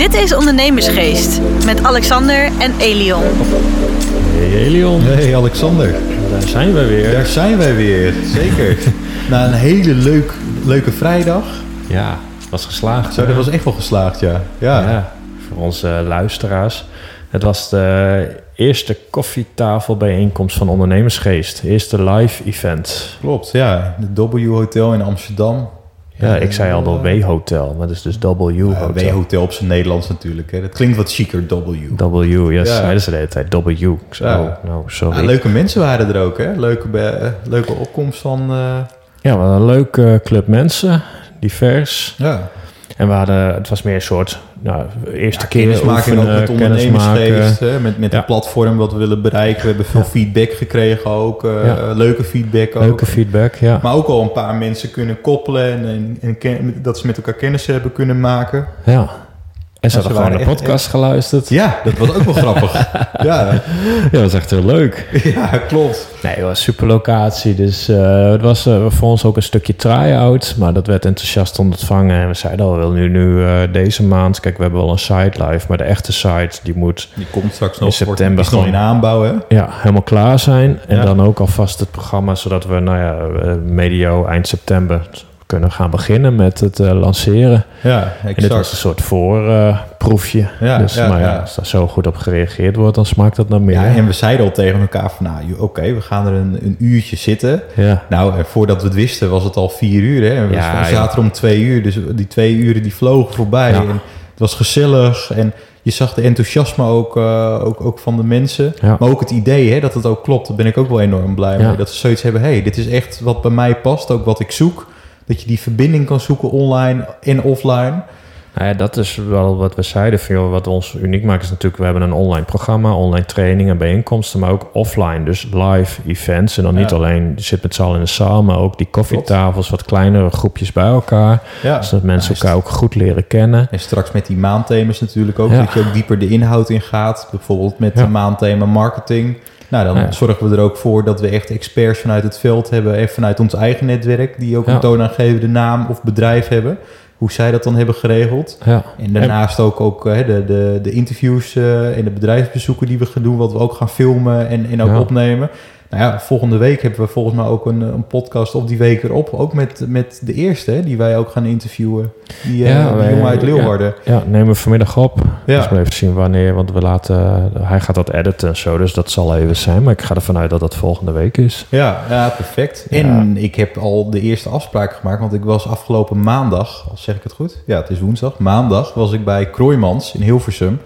Dit is Ondernemersgeest met Alexander en Elion. Hey Elion. Hey Alexander. Daar zijn we weer. Daar zijn wij weer, zeker. Na een hele leuk, leuke vrijdag. Ja, was geslaagd. Zo, dat was echt wel geslaagd, ja. Ja, ja voor onze luisteraars. Het was de eerste koffietafelbijeenkomst van Ondernemersgeest. Eerste live event. klopt. Ja, de W Hotel in Amsterdam. Ja, ik zei al de W-hotel, maar het is dus W-hotel. W Hotel op zijn Nederlands natuurlijk. Hè. Dat klinkt wat chiquer, W. W, ja, zeiden ze de hele tijd. W. Ik zei, Ja. oh, nou, sorry. Ja, leuke mensen waren er ook, hè? Leuke, be- leuke opkomst van... eh, Ja, hadden een leuke club mensen, divers. ja, En we hadden, het was meer een soort, nou, eerste ja, ook met kennismaken. ondernemersgeest. Hè? Met, met het platform wat we willen bereiken. We hebben veel feedback gekregen ook. eh. Leuke feedback ook. Leuke feedback, ja. Maar ook al een paar mensen kunnen koppelen en, en, en dat ze met elkaar kennis hebben kunnen maken. Ja. En ze hadden gewoon een echt- podcast geluisterd. Ja, dat was ook wel grappig. Ja, Ja, dat was echt heel leuk. ja, klopt. Nee, het was een super locatie. Dus eh, het was eh, voor ons ook een stukje try-out. Maar dat werd enthousiast ontvangen. En we zeiden al, we willen nu, nu eh, deze maand... Kijk, we hebben wel een site live. Maar de echte site, die moet Die komt straks nog. In september nog in aanbouw, hè? ja, helemaal klaar zijn. En Ja. dan ook alvast het programma... zodat we, nou ja, medio, eind september... kunnen gaan beginnen met het eh, lanceren. Ja, En dit was een exact. soort voorproefje. Ja, dus, ja, maar ja, als daar zo goed op gereageerd wordt... dan smaakt dat naar meer. Ja, en we zeiden al tegen elkaar van, nou, oké, we gaan er een, een uurtje zitten. ja. Nou, en voordat we het wisten was het al vier uur, hè? En we zaten om twee uur, dus die twee uren die vlogen voorbij. Ja. En het was gezellig en je zag de enthousiasme ook, eh, ook, ook van de mensen. Ja. Maar ook het idee hè, dat het ook klopt, daar ben ik ook wel enorm blij Ja. mee. Dat ze zoiets hebben, hey, dit is echt wat bij mij past, ook wat ik zoek. Dat je die verbinding kan zoeken online en offline. Nou ja, dat is wel wat we zeiden. Joh, wat ons uniek maakt is natuurlijk... we hebben een online programma, online trainingen, bijeenkomsten... maar ook offline, dus live events. En dan niet alleen, je zit met z'n allen in de zaal... maar ook die koffietafels, wat kleinere groepjes bij elkaar. Ja. Zodat mensen Ja, elkaar ook goed leren kennen. En straks met die maandthema's natuurlijk ook, dat je ook dieper de inhoud in gaat. Bijvoorbeeld met de maandthema marketing. Nou, dan Ja. zorgen we er ook voor dat we echt experts vanuit het veld hebben en vanuit ons eigen netwerk, die ook een toonaangevende naam of bedrijf hebben. Hoe zij dat dan hebben geregeld. Ja. En daarnaast ook, ook hè, de, de, de interviews eh, en de bedrijfsbezoeken die we gaan doen, wat we ook gaan filmen en, en ook Ja. opnemen. Nou ja, volgende week hebben we volgens mij ook een, een podcast op die week erop. Ook met, met de eerste, hè, die wij ook gaan interviewen. Die, eh, die wij- jongen uit Leeuwarden. Ja, nemen we vanmiddag op. Ja. Dus we even zien wanneer, want we laten, hij gaat dat editen en zo, dus dat zal even zijn. Maar ik ga ervan uit dat dat volgende week is. Ja, ja, perfect. Ja. En ik heb al de eerste afspraak gemaakt, want ik was afgelopen maandag, als zeg ik het goed? Ja, het is woensdag. Maandag was ik bij Kroijmans in Hilversum.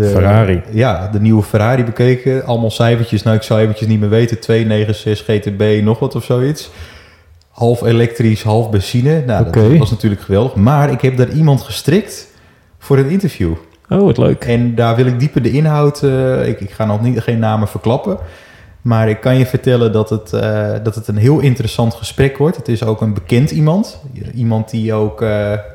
De, Ferrari. Ja, de nieuwe Ferrari bekeken. Allemaal cijfertjes. Nou, ik zou eventjes niet meer weten. 296 GTB, nog wat of zoiets. Half elektrisch, half benzine. Nou, dat was natuurlijk geweldig. Maar ik heb daar iemand gestrikt voor een interview. Oh, wat leuk. En daar wil ik dieper de inhoud. eh, ik, ik ga nog niet, geen namen verklappen. Maar ik kan je vertellen dat het, eh, dat het een heel interessant gesprek wordt. Het is ook een bekend iemand. Iemand die ook, eh,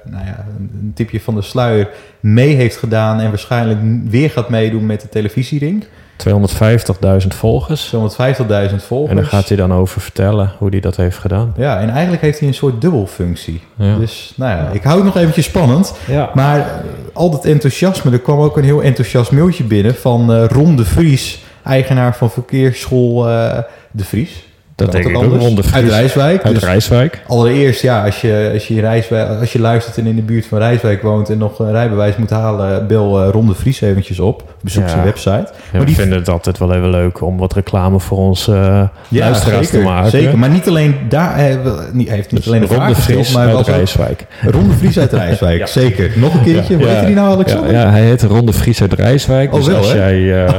nou ja, een tipje van de sluier mee heeft gedaan. En waarschijnlijk weer gaat meedoen met de televisiering. 250.000 volgers. Zo'n 50.000 volgers. En daar gaat hij dan over vertellen hoe hij dat heeft gedaan. Ja, en eigenlijk heeft hij een soort dubbelfunctie. Ja. Dus nou ja, ik hou het nog eventjes spannend. Ja. Maar al dat enthousiasme, er kwam ook een heel enthousiast mailtje binnen van eh Ron de Vries, eigenaar van verkeersschool eh, De Vries. Dat denk ik ook ook. anders? Vries. Uit Rijswijk. Uit dus Rijswijk. allereerst, ja, als je, als, je in Rijswijk, als je luistert en in de buurt van Rijswijk woont en nog een rijbewijs moet halen, bel eh, Ron de Vries eventjes op. Bezoek Ja. zijn website. Ja, Maar we die- vinden het altijd wel even leuk om wat reclame voor onze eh luisteraars zeker, te maken. Zeker, maar niet alleen daar, hij heeft- niet Dus alleen een Ron vraag de gesteld, Vries maar uit ook Rijswijk. Ron de Vries uit Rijswijk, Ja. zeker. Nog een keertje, hoe Ja. heet hij nou Alexander? Ja, ja, hij heet Ron de Vries uit Rijswijk. Oh, dus wel, als hè? jij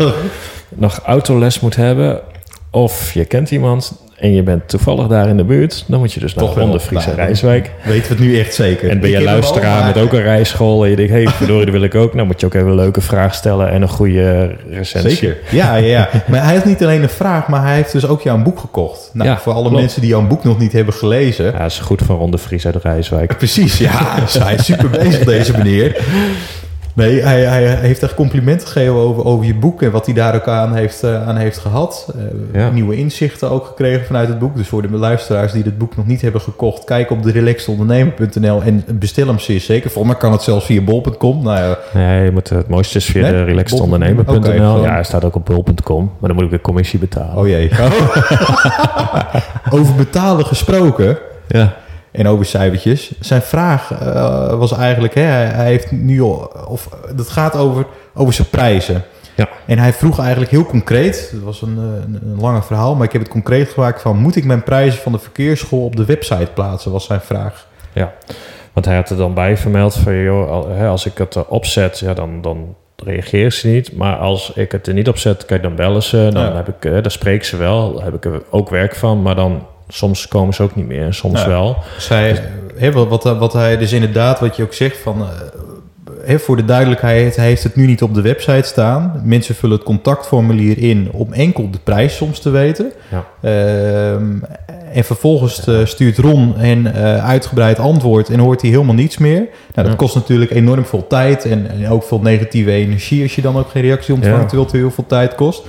nog autoles moet hebben of je kent iemand en je bent toevallig daar in de buurt, dan moet je dus naar Toch Vries uit Nou, Rijswijk. Weten we het nu echt zeker. En ben je luisteraar met ook een rijschool en je denkt, hé, hey, verdorie, dat wil ik ook. Nou moet je ook even een leuke vraag stellen en een goede recensie. Zeker. Ja, ja, ja. Maar hij heeft niet alleen een vraag, maar hij heeft dus ook jouw boek gekocht. Nou, Ja, voor alle klopt. mensen die jouw boek nog niet hebben gelezen. Ja, dat is goed van Ron de Vries uit Rijswijk. Precies, ja. Hij is super bezig, deze meneer. Nee, hij, hij, heeft echt complimenten gegeven over, over je boek en wat hij daar ook aan heeft, eh, aan heeft gehad. Eh, Ja. Nieuwe inzichten ook gekregen vanuit het boek. Dus voor de luisteraars die het boek nog niet hebben gekocht, kijk op de relaxedondernemer.nl en bestel hem zeer zeker. Volgens mij kan het zelfs via bol.com. Nou ja, Nee, je moet, het mooiste is via Nee? de relaxedondernemer.nl. Ja, hij staat ook op bol.com, maar dan moet ik een commissie betalen. oh jee. over betalen gesproken. Ja. En over cijfertjes. Zijn vraag eh, was eigenlijk, hè, hij, heeft nu al, of dat gaat over, over zijn prijzen. Ja. En hij vroeg eigenlijk heel concreet, het was een, eh, een, een lange verhaal, maar ik heb het concreet gemaakt van, moet ik mijn prijzen van de verkeersschool op de website plaatsen, was zijn vraag. Want hij had er dan bij vermeld van, joh, als ik het erop zet, ja, dan, dan reageert ze niet. Maar als ik het er niet op zet, kijk, dan bellen ze. Dan, Ja. heb ik, dan spreekt ze wel, daar heb ik er ook werk van. Maar dan, soms komen ze ook niet meer, soms Ja. wel. Zij, hè, wat, wat, wat hij dus inderdaad, wat je ook zegt van, eh, voor de duidelijkheid, hij heeft het nu niet op de website staan. Mensen vullen het contactformulier in om enkel de prijs soms te weten. Ja. Ehm, en vervolgens eh, stuurt Ron hen eh, uitgebreid antwoord en hoort hij helemaal niets meer. Nou, dat kost natuurlijk enorm veel tijd en, en ook veel negatieve energie als je dan ook geen reactie ontvangt, terwijl het heel veel tijd kost.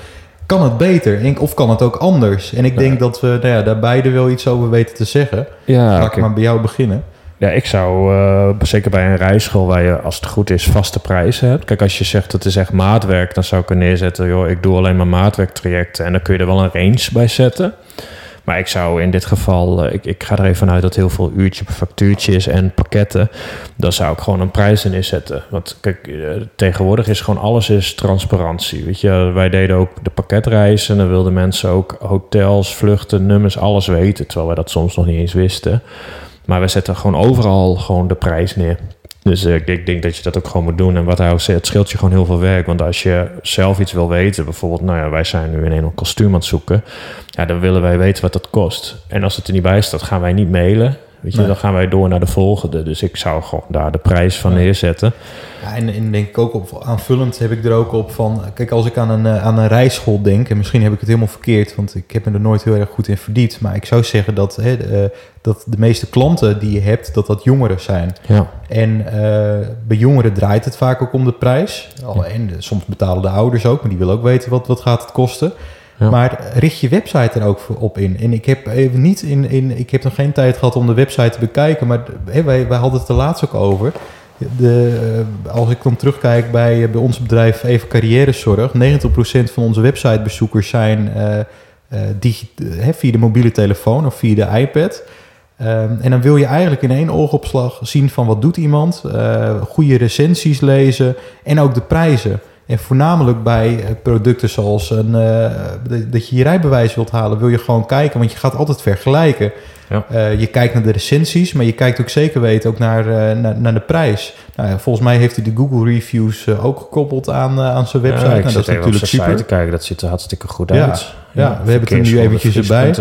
Kan het beter of kan het ook anders? En ik Ja. denk dat we nou ja, daar beide wel iets over weten te zeggen. Ja, Ga ik maar bij jou beginnen. Ja, ik zou eh, zeker bij een rijschool waar je, als het goed is, vaste prijzen hebt. Kijk, als je zegt dat is echt maatwerk, dan zou ik er neerzetten, joh, ik doe alleen maar maatwerktrajecten. En dan kun je er wel een range bij zetten. Maar ik zou in dit geval, eh, ik, ik ga er even vanuit dat heel veel uurtje per factuurtje is en pakketten. Dan zou ik gewoon een prijs in inzetten. Want kijk, eh, tegenwoordig is gewoon alles is transparantie. Weet je, wij deden ook de pakketreizen. Dan wilden mensen ook hotels, vluchten, nummers, alles weten. Terwijl wij dat soms nog niet eens wisten. Maar we zetten gewoon overal gewoon de prijs neer. Dus eh, ik, denk dat je dat ook gewoon moet doen. En wat hij ook het scheelt je gewoon heel veel werk. Want als je zelf iets wil weten, bijvoorbeeld, nou ja, wij zijn nu in een kostuum aan het zoeken. Ja, dan willen wij weten wat dat kost. En als het er niet bij staat, gaan wij niet mailen. Weet je, Nee. dan gaan wij door naar de volgende. Dus ik zou gewoon daar de prijs van Ja. neerzetten. Ja, en, en denk ik ook op, aanvullend heb ik er ook op van... Kijk, als ik aan een, eh, aan een rijschool denk... en misschien heb ik het helemaal verkeerd... want ik heb me er nooit heel erg goed in verdiept... maar ik zou zeggen dat, hè, de, eh, dat de meeste klanten die je hebt... dat dat jongeren zijn. Ja, En eh, bij jongeren draait het vaak ook om de prijs. En soms betalen de ouders ook... maar die willen ook weten wat, wat gaat het kosten... Maar richt je website er ook op in. En ik heb even niet in, in. Ik heb nog geen tijd gehad om de website te bekijken. Maar hè, wij, wij hadden het er laatst ook over. De, eh, als ik dan terugkijk bij, eh, bij ons bedrijf Even Carrièrezorg. 90% van onze websitebezoekers zijn hè, via de mobiele telefoon of via de iPad. Ehm, en dan wil je eigenlijk in één oogopslag zien van wat doet iemand. goede recensies lezen en ook de prijzen. En voornamelijk bij eh, producten zoals een, eh, dat- je je rijbewijs wilt halen, wil je gewoon kijken, want je gaat altijd vergelijken. Ja. Eh, je kijkt naar de recensies, maar je kijkt ook zeker weten ook naar, naar, naar de prijs. Nou, ja, volgens mij heeft hij de Google reviews ook gekoppeld aan, aan zijn website. Ja, nou, dat is natuurlijk super. te kijken. Dat ziet er hartstikke goed Ja. uit. Ja, we hebben het er nu eventjes erbij.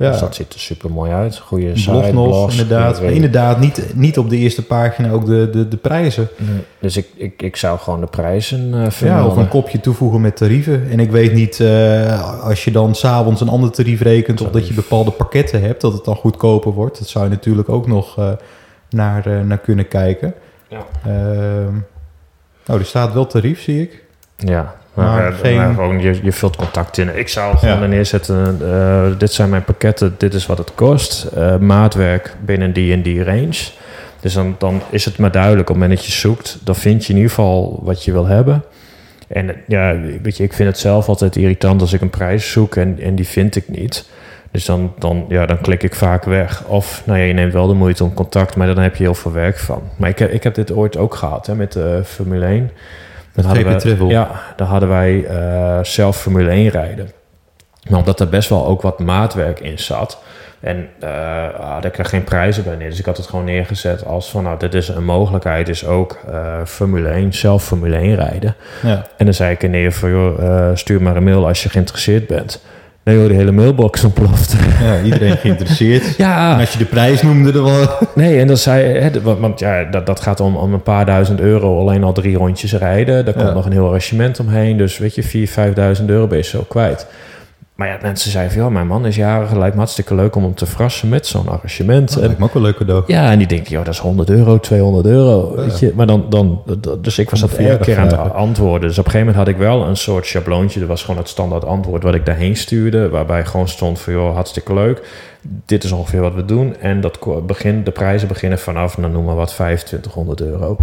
Ja. Dus dat ziet er super mooi uit. Goede site, nog, inderdaad. Maar weet- inderdaad, niet, niet op de eerste pagina ook de, de, de prijzen. Nee. Dus ik, ik, ik zou gewoon de prijzen eh Ja, vermelden. of een kopje toevoegen met tarieven. En ik weet niet, eh, als je dan s'avonds een ander tarief rekent... of dat je bepaalde pakketten hebt, dat het dan goedkoper wordt. Dat zou je natuurlijk ook nog eh, naar, eh, naar kunnen kijken. Ja. Nou, er staat wel tarief, zie ik. Ja, maar, Maar eh, geen- maar gewoon, je, je vult contact in. Ik zou gewoon Ja. er neerzetten, eh, dit zijn mijn pakketten, dit is wat het kost. Eh, maatwerk binnen die en die range. Dus dan, dan is het maar duidelijk, op het moment dat je zoekt, dan vind je in ieder geval wat je wil hebben. En ja, weet je, ik vind het zelf altijd irritant als ik een prijs zoek en, en die vind ik niet. Dus dan, dan, ja, dan klik ik vaak weg. Of nou ja, je neemt wel de moeite om contact, maar dan heb je heel veel werk van. Maar ik heb, ik heb dit ooit ook gehad hè, met de Formule 1. Dan hadden GP we- Travel. Ja, dan hadden wij eh, zelf Formule 1 rijden. Maar omdat er best wel ook wat maatwerk in zat. En had ik er geen prijzen bij neer. Dus ik had het gewoon neergezet als van... nou, dit is een mogelijkheid. Is ook eh, Formule 1, zelf Formule 1 rijden. Ja. En dan zei ik er neer van... joh, eh, stuur maar een mail als je geïnteresseerd bent. Nee joh, de hele mailbox ontplofte. ja, iedereen geïnteresseerd. ja, En als je de prijs noemde, dan wel... Nee, en dan zei hè, want, ja, dat, dat gaat om, om een paar duizend euro alleen al drie rondjes rijden. Daar komt Ja. nog een heel arrangement omheen. Dus weet je, 4.000, 5.000 euro ben je zo kwijt. Maar ja, mensen zeiden van, ja, mijn man is jarig, lijkt me hartstikke leuk om hem te verrassen met zo'n arrangement. Dat En- lijkt me ook een leuk cadeau. ja, en die denken, joh, dat is 100 euro, 200 euro, Ja. weet je. Maar dan, dan, dus ik was dat een elke keer aan het antwoorden. Dus op een gegeven moment had ik wel een soort schabloontje. Dat was gewoon het standaard antwoord wat ik daarheen stuurde. Waarbij gewoon stond van, joh, hartstikke leuk. Dit is ongeveer wat we doen. En dat begin, de prijzen beginnen vanaf, nou noem maar wat, 2500 euro.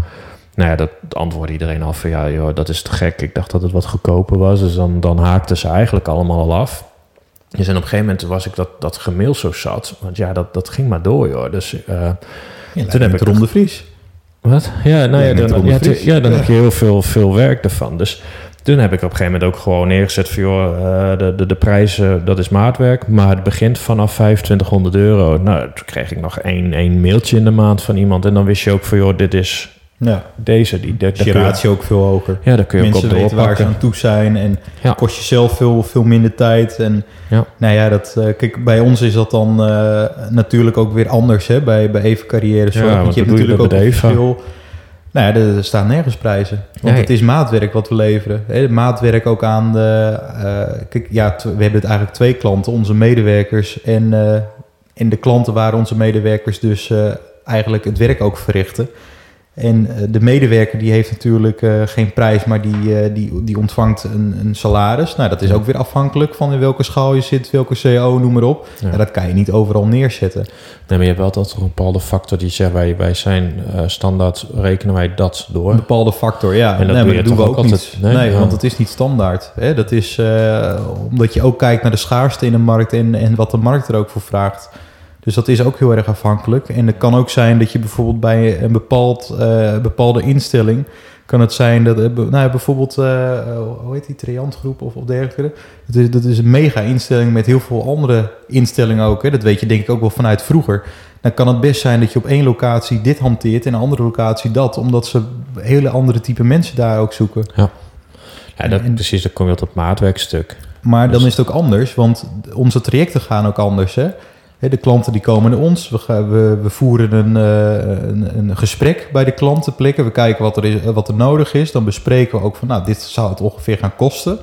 Nou ja, dat antwoordde iedereen al van, ja, joh, dat is te gek. Ik dacht dat het wat goedkoper was. Dus dan, dan haakten ze eigenlijk allemaal al af. Dus en op een gegeven moment was ik dat, dat gemail zo zat. Want ja, dat, dat ging maar door, joh. Dus... eh, Ja, Toen heb ik Ron de Vries. wat? Ja, nou Ja, dan, ja, ja, dan heb je heel veel, veel werk ervan. Dus toen heb ik op een gegeven moment ook gewoon neergezet van... joh, eh, de, de, de prijzen, dat is maatwerk, maar het begint vanaf 2500 euro. Nou, toen kreeg ik nog één, één mailtje in de maand van iemand... en dan wist je ook van, joh, dit is Ja, deze. Die, je je, ratio ook veel hoger. ja, daar kun je ook Mensen op weten waar ze aan toe zijn en Ja. kost je zelf veel, veel minder tijd. En Ja. nou ja, dat, eh, kijk, bij ons is dat dan eh, natuurlijk ook weer anders hè, bij, bij Even Carrière. Zorg. Ja, want je hebt je natuurlijk ook verschil. Nou ja, er, staan nergens prijzen. Want Nee. het is maatwerk wat we leveren. Hè, maatwerk ook aan de... eh, kijk, ja, we hebben het eigenlijk twee klanten. Onze medewerkers en, en de klanten waar onze medewerkers dus eigenlijk het werk ook verrichten. En eh, de medewerker die heeft natuurlijk eh, geen prijs, maar die, eh, die, die ontvangt een, een salaris. Nou, dat is ook weer afhankelijk van in welke schaal je zit, welke CO, noem maar op. Ja. En dat kan je niet overal neerzetten. Nee, maar je hebt wel altijd een bepaalde factor die zegt... wij, wij zijn standaard, rekenen wij dat door. Een bepaalde factor, ja. En dat nee, maar dat doen we ook, ook niet. altijd? Nee, Nee? Ja. want het is niet standaard. Hè? Dat is omdat je ook kijkt naar de schaarste in de markt en, en wat de markt er ook voor vraagt. Dus dat is ook heel erg afhankelijk. En het kan ook zijn dat je bijvoorbeeld bij een bepaald, eh, bepaalde instelling... kan het zijn dat... eh, Nou, ja, bijvoorbeeld, eh, hoe heet die, Triantgroep of, of dergelijke. Dat is, dat is een mega-instelling met heel veel andere instellingen ook. Hè? Dat weet je denk ik ook wel vanuit vroeger. Dan kan het best zijn dat je op één locatie dit hanteert... en een andere locatie dat. Omdat ze hele andere type mensen daar ook zoeken. Ja, dat, En- precies, dan kom je op dat maatwerkstuk. Maar dan Dus- is het ook anders, want onze trajecten gaan ook anders. Hè? De klanten die komen naar ons. We, gaan, we, we voeren een, eh, een, een gesprek bij de klanten plekken. We kijken wat er, is, wat er nodig is. Dan bespreken we ook van, nou, dit zou het ongeveer gaan kosten.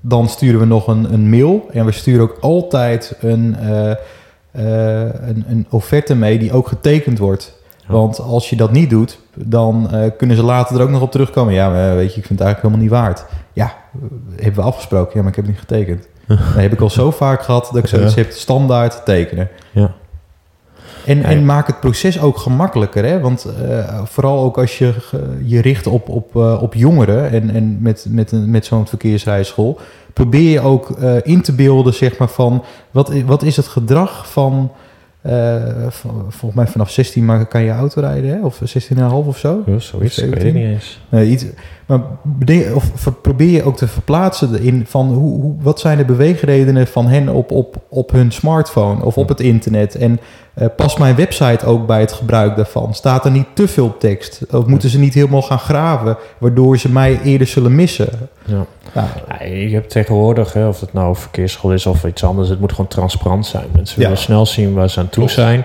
Dan sturen we nog een, een mail. En we sturen ook altijd een, eh, eh, een, een offerte mee die ook getekend wordt. Ja. Want als je dat niet doet, dan eh, kunnen ze later er ook nog op terugkomen. Ja, maar, eh, weet je, ik vind het eigenlijk helemaal niet waard. Ja, eh, hebben we afgesproken. Ja, maar ik heb het niet getekend. Dat heb ik al zo vaak gehad dat ik zoiets heb standaard tekenen. Ja. En, en maak het proces ook gemakkelijker. Hè? Want eh, vooral ook als je je richt op, op, eh, op jongeren en, en met, met, een- met zo'n verkeersrijschool, probeer je ook eh, in te beelden, zeg maar, van wat, wat is het gedrag van. Eh, volgens mij vanaf 16 maar kan je auto rijden, hè? of 16,5 of zo. Ja, zoiets, ik weet het 17? niet eens. Nee, iets, maar of probeer je ook te verplaatsen in van hoe, hoe, wat zijn de beweegredenen van hen op, op, op hun smartphone of op het internet. En eh past mijn website ook bij het gebruik daarvan? Staat er niet te veel tekst? Of moeten ze niet helemaal gaan graven, waardoor ze mij eerder zullen missen? Ja. Nou, Ja, je hebt tegenwoordig, hè, of het nou verkeersschool is of iets anders, het moet gewoon transparant zijn. Mensen Ja. willen snel zien waar ze aan toe Klopt. zijn.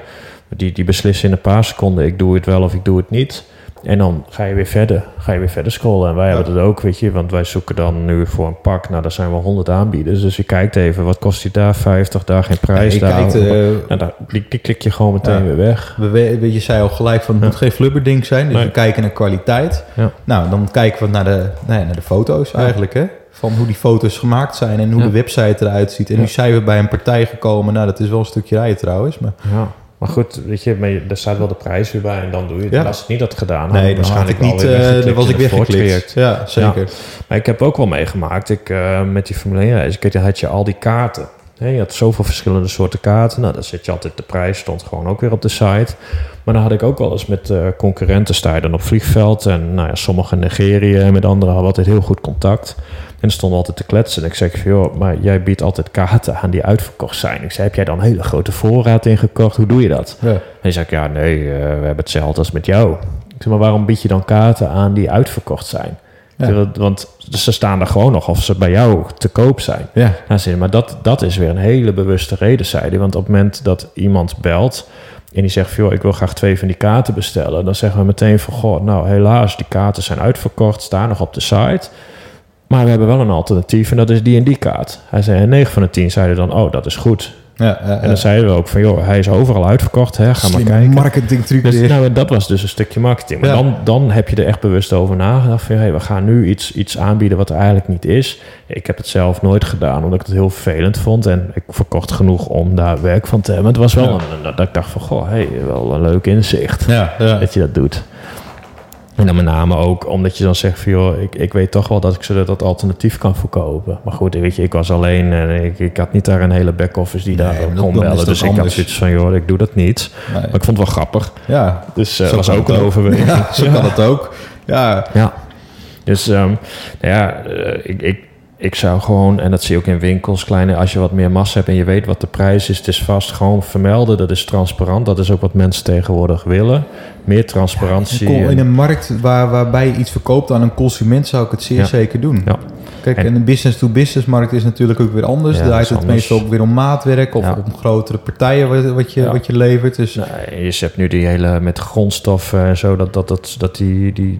Die, die beslissen in een paar seconden, ik doe het wel of ik doe het niet. En dan ga je weer verder, ga je weer verder scrollen. En wij Ja. hebben het ook, weet je, want wij zoeken dan nu voor een pak. Nou, daar zijn wel 100 aanbieders. Dus je kijkt even, wat kost die daar? 50, daar geen prijs. je daar. kijkt, eh, nou, daar, die, die klik je gewoon meteen Ja. weer weg. we, we- weet je zei al gelijk van het Ja. moet geen flubberding zijn. Dus Nee. we kijken naar kwaliteit. Ja. Nou, dan kijken we naar de, ja, naar de foto's Ja. eigenlijk. Hè? Van hoe die foto's gemaakt zijn en hoe Ja. de website eruit ziet. En Ja. nu zijn we bij een partij gekomen. Nou, dat is wel een stukje rijden trouwens. Maar Ja. Maar goed, weet je, maar daar staat wel de prijs weer bij en dan doe je het. Ja. Als ik niet had gedaan, nee, had had ik niet. dan was ik weggeklikt. voortgewerkt. Ja, zeker. Maar ik heb ook wel meegemaakt, ik, eh, met die Formule 1 reis, ik had je al die kaarten. Je had zoveel verschillende soorten kaarten. Nou, dan zet je altijd de prijs, stond gewoon ook weer op de site. Maar dan had ik ook wel eens met eh, concurrenten sta je dan op vliegveld. En nou ja, sommigen negeren en met anderen hadden altijd heel goed contact. En stonden altijd te kletsen. En ik zeg van, joh, maar jij biedt altijd kaarten aan die uitverkocht zijn. Ik zei, heb jij dan een hele grote voorraad ingekocht? Hoe doe je dat? Ja. En hij zei, ja, nee, eh, we hebben hetzelfde als met jou. Ik zeg, maar waarom bied je dan kaarten aan die uitverkocht zijn? Ja. Want- Want ze staan er gewoon nog of ze bij jou te koop zijn. Ja. Nou, maar dat, dat is weer een hele bewuste reden, zei hij. Want op het moment dat iemand belt en die zegt... joh, ik wil graag twee van die kaarten bestellen... dan zeggen we meteen van... goh, nou helaas, die kaarten zijn uitverkocht... staan nog op de site. maar we hebben wel een alternatief en dat is die en die kaart. Hij zei, en 9 van de 10 zeiden dan, oh, dat is goed. Ja, ja, En dan zeiden we ook van, joh, hij is overal uitverkocht, hè, ga maar kijken. marketing truc Dus, nou, en dat was dus een stukje marketing. Maar dan, dan heb je er echt bewust over nagedacht. Van, hey, we gaan nu iets, iets aanbieden wat er eigenlijk niet is. Ik heb het zelf nooit gedaan, omdat ik het heel vervelend vond. En ik verkocht genoeg om daar werk van te hebben. Het was wel een, dat ik dacht van, goh, hey, wel een leuk inzicht Ja, ja. dat je dat doet. En dan met name ook omdat je dan zegt van joh, ik, ik weet toch wel dat ik ze dat alternatief kan verkopen. Maar goed, weet je, ik was alleen en ik, ik had niet daar een hele back-office die daar kon bellen. Dus ik had zoiets van joh, ik doe dat niet. Nee. Maar ik vond het wel grappig. ja. Dus dat Zo was ook een overweging. Ja, zo kan het ook. Ja, Ja. Dus ehm, nou ja, eh, ik, ik, ik zou gewoon, en dat zie je ook in winkels, kleine, als je wat meer massa hebt en je weet wat de prijs is, het is vast gewoon vermelden. Dat is transparant. Dat is ook wat mensen tegenwoordig willen. Meer transparantie. in en- een markt waar, waarbij je iets verkoopt aan een consument zou ik het zeer Ja. zeker doen. Ja. Kijk, En- en een business-to-business markt is natuurlijk ook weer anders. Daar is het anders. meestal ook weer om maatwerk of om grotere partijen wat, wat, je, wat je levert. Dus je hebt nu die hele met grondstoffen en zo, dat, dat, dat, dat die, die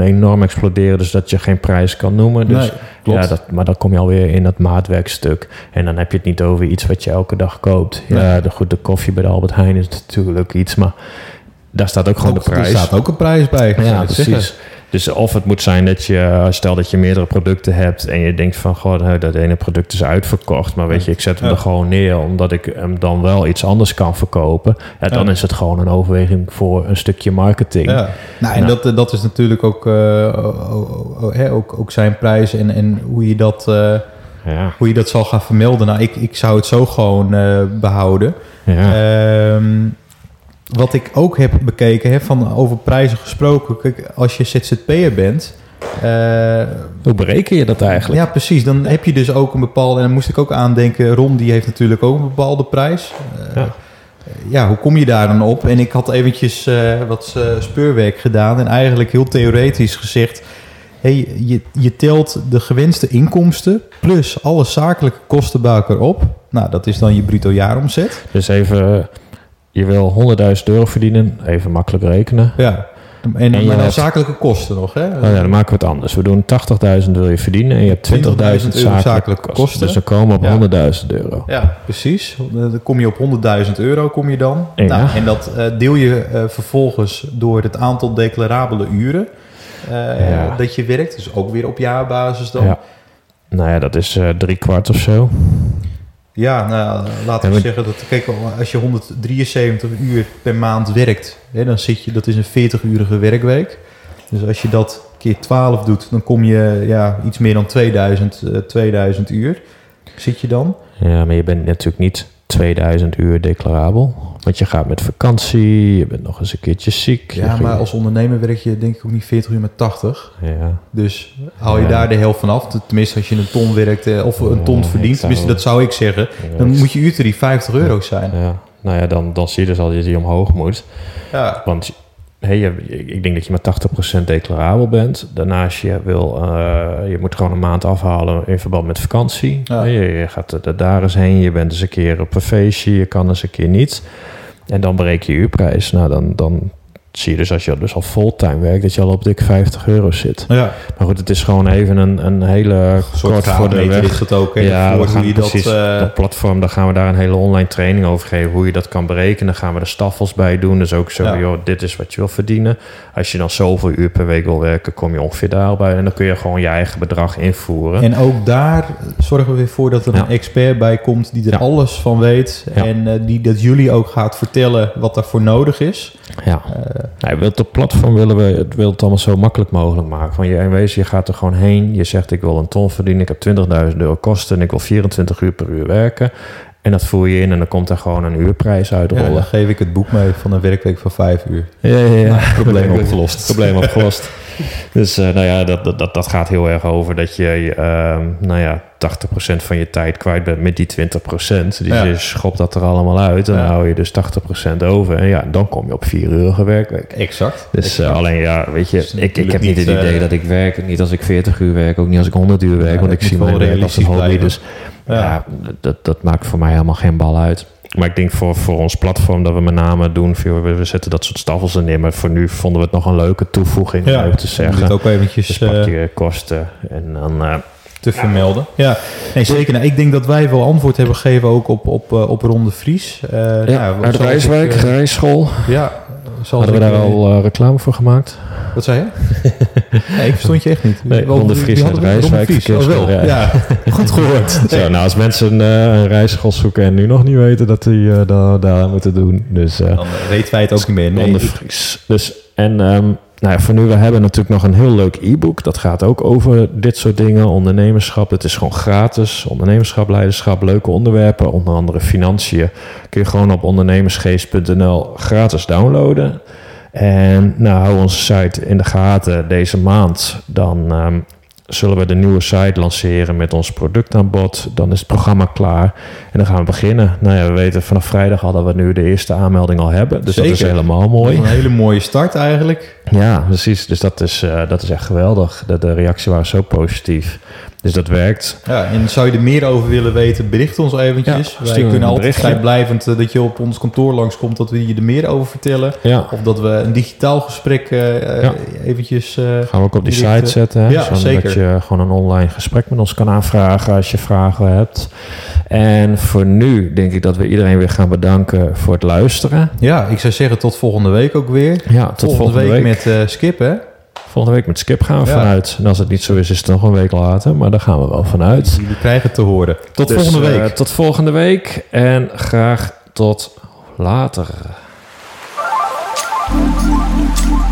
enorm exploderen, dus dat je geen prijs kan noemen. Dus, nee, klopt. Ja, dat, maar dan kom je alweer in dat maatwerkstuk. En dan heb je het niet over iets wat je elke dag koopt. Ja, Nee. de, goed, de koffie bij de Albert Heijn is natuurlijk iets, maar daar staat ook gewoon Ook- de prijs. Er staat ook een prijs bij. Ja, ik zeggen. precies. Dus of het moet zijn dat je, stel dat je meerdere producten hebt en je denkt van, goh, nou, dat ene product is uitverkocht, maar weet je, ik zet hem Ja. er gewoon neer omdat ik hem dan wel iets anders kan verkopen. Ja, dan Ja. is het gewoon een overweging voor een stukje marketing. Ja. Nou, en. Dat, dat is natuurlijk ook, eh, ook, ook zijn prijs en, en hoe, je dat, eh, Ja, hoe je dat zal gaan vermelden. Nou, ik, ik zou het zo gewoon eh, behouden. ja. Ehm, wat ik ook heb bekeken, hè, van over prijzen gesproken. Kijk, als je ZZP'er bent. eh, Hoe bereken je dat eigenlijk? ja, precies. Dan heb je dus ook een bepaalde. En dan moest ik ook aandenken. Ron, die heeft natuurlijk ook een bepaalde prijs. Eh, Ja. ja, hoe kom je daar dan op? En ik had eventjes eh, wat eh, speurwerk gedaan. En eigenlijk heel theoretisch gezegd. Hey, je, je telt de gewenste inkomsten plus alle zakelijke kosten bij elkaar op. Nou, dat is dan je bruto jaaromzet. Dus even, je wil 100.000 euro verdienen, even makkelijk rekenen. Ja. En, maar dan hebt- zakelijke kosten nog, hè? Oh ja, dan maken we het anders. We doen 80.000 wil je verdienen en je hebt 20.000 euro zakelijke, zakelijke kosten. kosten. Dus dan komen op Ja. 100.000 euro. Ja, precies. Dan kom je op 100.000 euro kom je dan. Ja. Nou, en dat eh, deel je eh, vervolgens door het aantal declarabele uren eh, Ja. dat je werkt. Dus ook weer op jaarbasis dan. Ja. Nou ja, dat is drie kwart of zo. Ja, nou, laten we Ja, zeggen dat kijk, als je 173 uur per maand werkt, hè, dan zit je, dat is een 40-urige werkweek. Dus als je dat keer 12 doet, dan kom je ja, iets meer dan 2000, eh, 2000 uur. Zit je dan? Ja, maar je bent natuurlijk niet 2000 uur declarabel. Want je gaat met vakantie, je bent nog eens een keertje ziek. Ja, maar als ondernemer werk je denk ik ook niet 40 uur met 80. Ja, Dus haal je Ja. daar de helft van af. Tenminste, als je een ton werkt eh, of een ton Ja, verdient. Tenminste, dat zou ik zeggen. Dan moet je uurtarief 50 euro zijn. ja. Nou ja, dan, dan zie je dus al dat je omhoog moet. Ja, Want hey, je, ik denk dat je maar 80% declarabel bent. Daarnaast je wil, eh, je moet gewoon een maand afhalen in verband met vakantie. Ja. Je, je gaat er- daar eens heen, je bent eens een keer op een feestje, je kan eens een keer niet. En dan bereik je uurprijs. Nou, dan, dan zie je dus als je dus al fulltime werkt, dat je al op dik 50 euro zit. ja. Maar goed, het is gewoon even een, een hele soort kort voor de weg. is het ook. Hè, Ja, we gaan hoe je dat... precies eh, dat platform, daar gaan we daar een hele online training over geven. Hoe je dat kan berekenen. Dan gaan we er staffels bij doen. Dus ook zo, Ja. joh, dit is wat je wil verdienen. Als je dan zoveel uur per week wil werken, kom je ongeveer daarbij. En dan kun je gewoon je eigen bedrag invoeren. En ook daar zorgen we weer voor dat er Ja. een expert bij komt die er Ja. alles van weet. En eh, die dat jullie ook gaat vertellen wat daarvoor nodig is. ja. Eh, Nou, wilt het platform willen we het, wil het allemaal zo makkelijk mogelijk maken. Van je in wezen, je gaat er gewoon heen. Je zegt ik wil een ton verdienen. Ik heb 20.000 euro kosten en ik wil 24 uur per uur werken. En dat voer je in en dan komt er gewoon een uurprijs ja, uitrollen. dan geef ik het boek mee van een werkweek van vijf uur. Ja, ja, ja. Probleem opgelost. Probleem opgelost. Dus eh, nou ja, dat, dat, dat, dat gaat heel erg over dat je ehm, nou ja, 80% van je tijd kwijt bent met die 20%. Dus Ja. je schopt dat er allemaal uit. En Ja. dan hou je dus 80% over. En ja, dan kom je op vier uur werkweek. Exact. Dus eh, alleen ja, weet je, Dus ik, ik heb niet het idee eh, dat ik werk. Niet als ik 40 uur werk, ook niet als ik 100 uur werk. Ja, want ik zie mijn werk als een hobby. blijven. Dus Ja. ja, dat, dat maakt voor mij helemaal geen bal uit. Maar ik denk voor, voor ons platform dat we met name doen, we, zetten dat soort staffels er neer. Maar voor nu vonden we het nog een leuke toevoeging, om even te zeggen. ook eventjes... Dus eh, pak je kosten en dan, eh, te vermelden. Ja, nee, zeker. Nou, ik denk dat wij wel antwoord hebben gegeven ook op, op, eh, op Ronde Vries. Eh, Ja, nou, Rijswijk, eh, Rijsschool. ja, zoals Hadden we daar al eh, reclame voor gemaakt? Wat zei je? nee, ik verstond je echt niet. Nee, Wel, Ronde Vries we- Ronde Rijswijk, oh, wel. Ja, goed gehoord. Zo, nou, als mensen eh, een rijschool zoeken en nu nog niet weten dat die eh, dat daar moeten doen. Dus eh Dan weten wij het ook niet meer. Nee, Ronde Vries. Dus, en ehm, nou ja, voor nu, we hebben natuurlijk nog een heel leuk e-book. Dat gaat ook over dit soort dingen. Ondernemerschap, het is gewoon gratis. Ondernemerschap, leiderschap, leuke onderwerpen. Onder andere financiën. Kun je gewoon op ondernemersgeest.nl gratis downloaden. En nou, hou onze site in de gaten deze maand. Dan ehm, zullen we de nieuwe site lanceren met ons productaanbod. Dan is het programma klaar en dan gaan we beginnen. Nou ja, we weten vanaf vrijdag hadden we nu de eerste aanmelding al hebben. Dus dat is helemaal mooi. Een hele mooie start eigenlijk. Ja, precies. Dus dat is, eh, dat is echt geweldig. De, de reactie was zo positief. Dus dat werkt. Ja, en zou je er meer over willen weten, bericht ons eventjes. Ja, Wij kunnen altijd vrijblijvend eh, dat je op ons kantoor langskomt, dat we je er meer over vertellen. Ja, Of dat we een digitaal gesprek eh, Ja. eventjes... gaan we ook op die direct, site zetten. Hè? ja, zeker. Je gewoon een online gesprek met ons kan aanvragen als je vragen hebt. En voor nu denk ik dat we iedereen weer gaan bedanken voor het luisteren. ja, ik zou zeggen tot volgende week ook weer. Ja, tot volgende, week. met eh, Skip, hè? Volgende week met Skip gaan we Ja. vanuit. En als het niet zo is, is het nog een week later. Maar daar gaan we wel vanuit. Jullie krijgen het te horen. Tot Dus, volgende eh, week. tot volgende week. En graag tot later.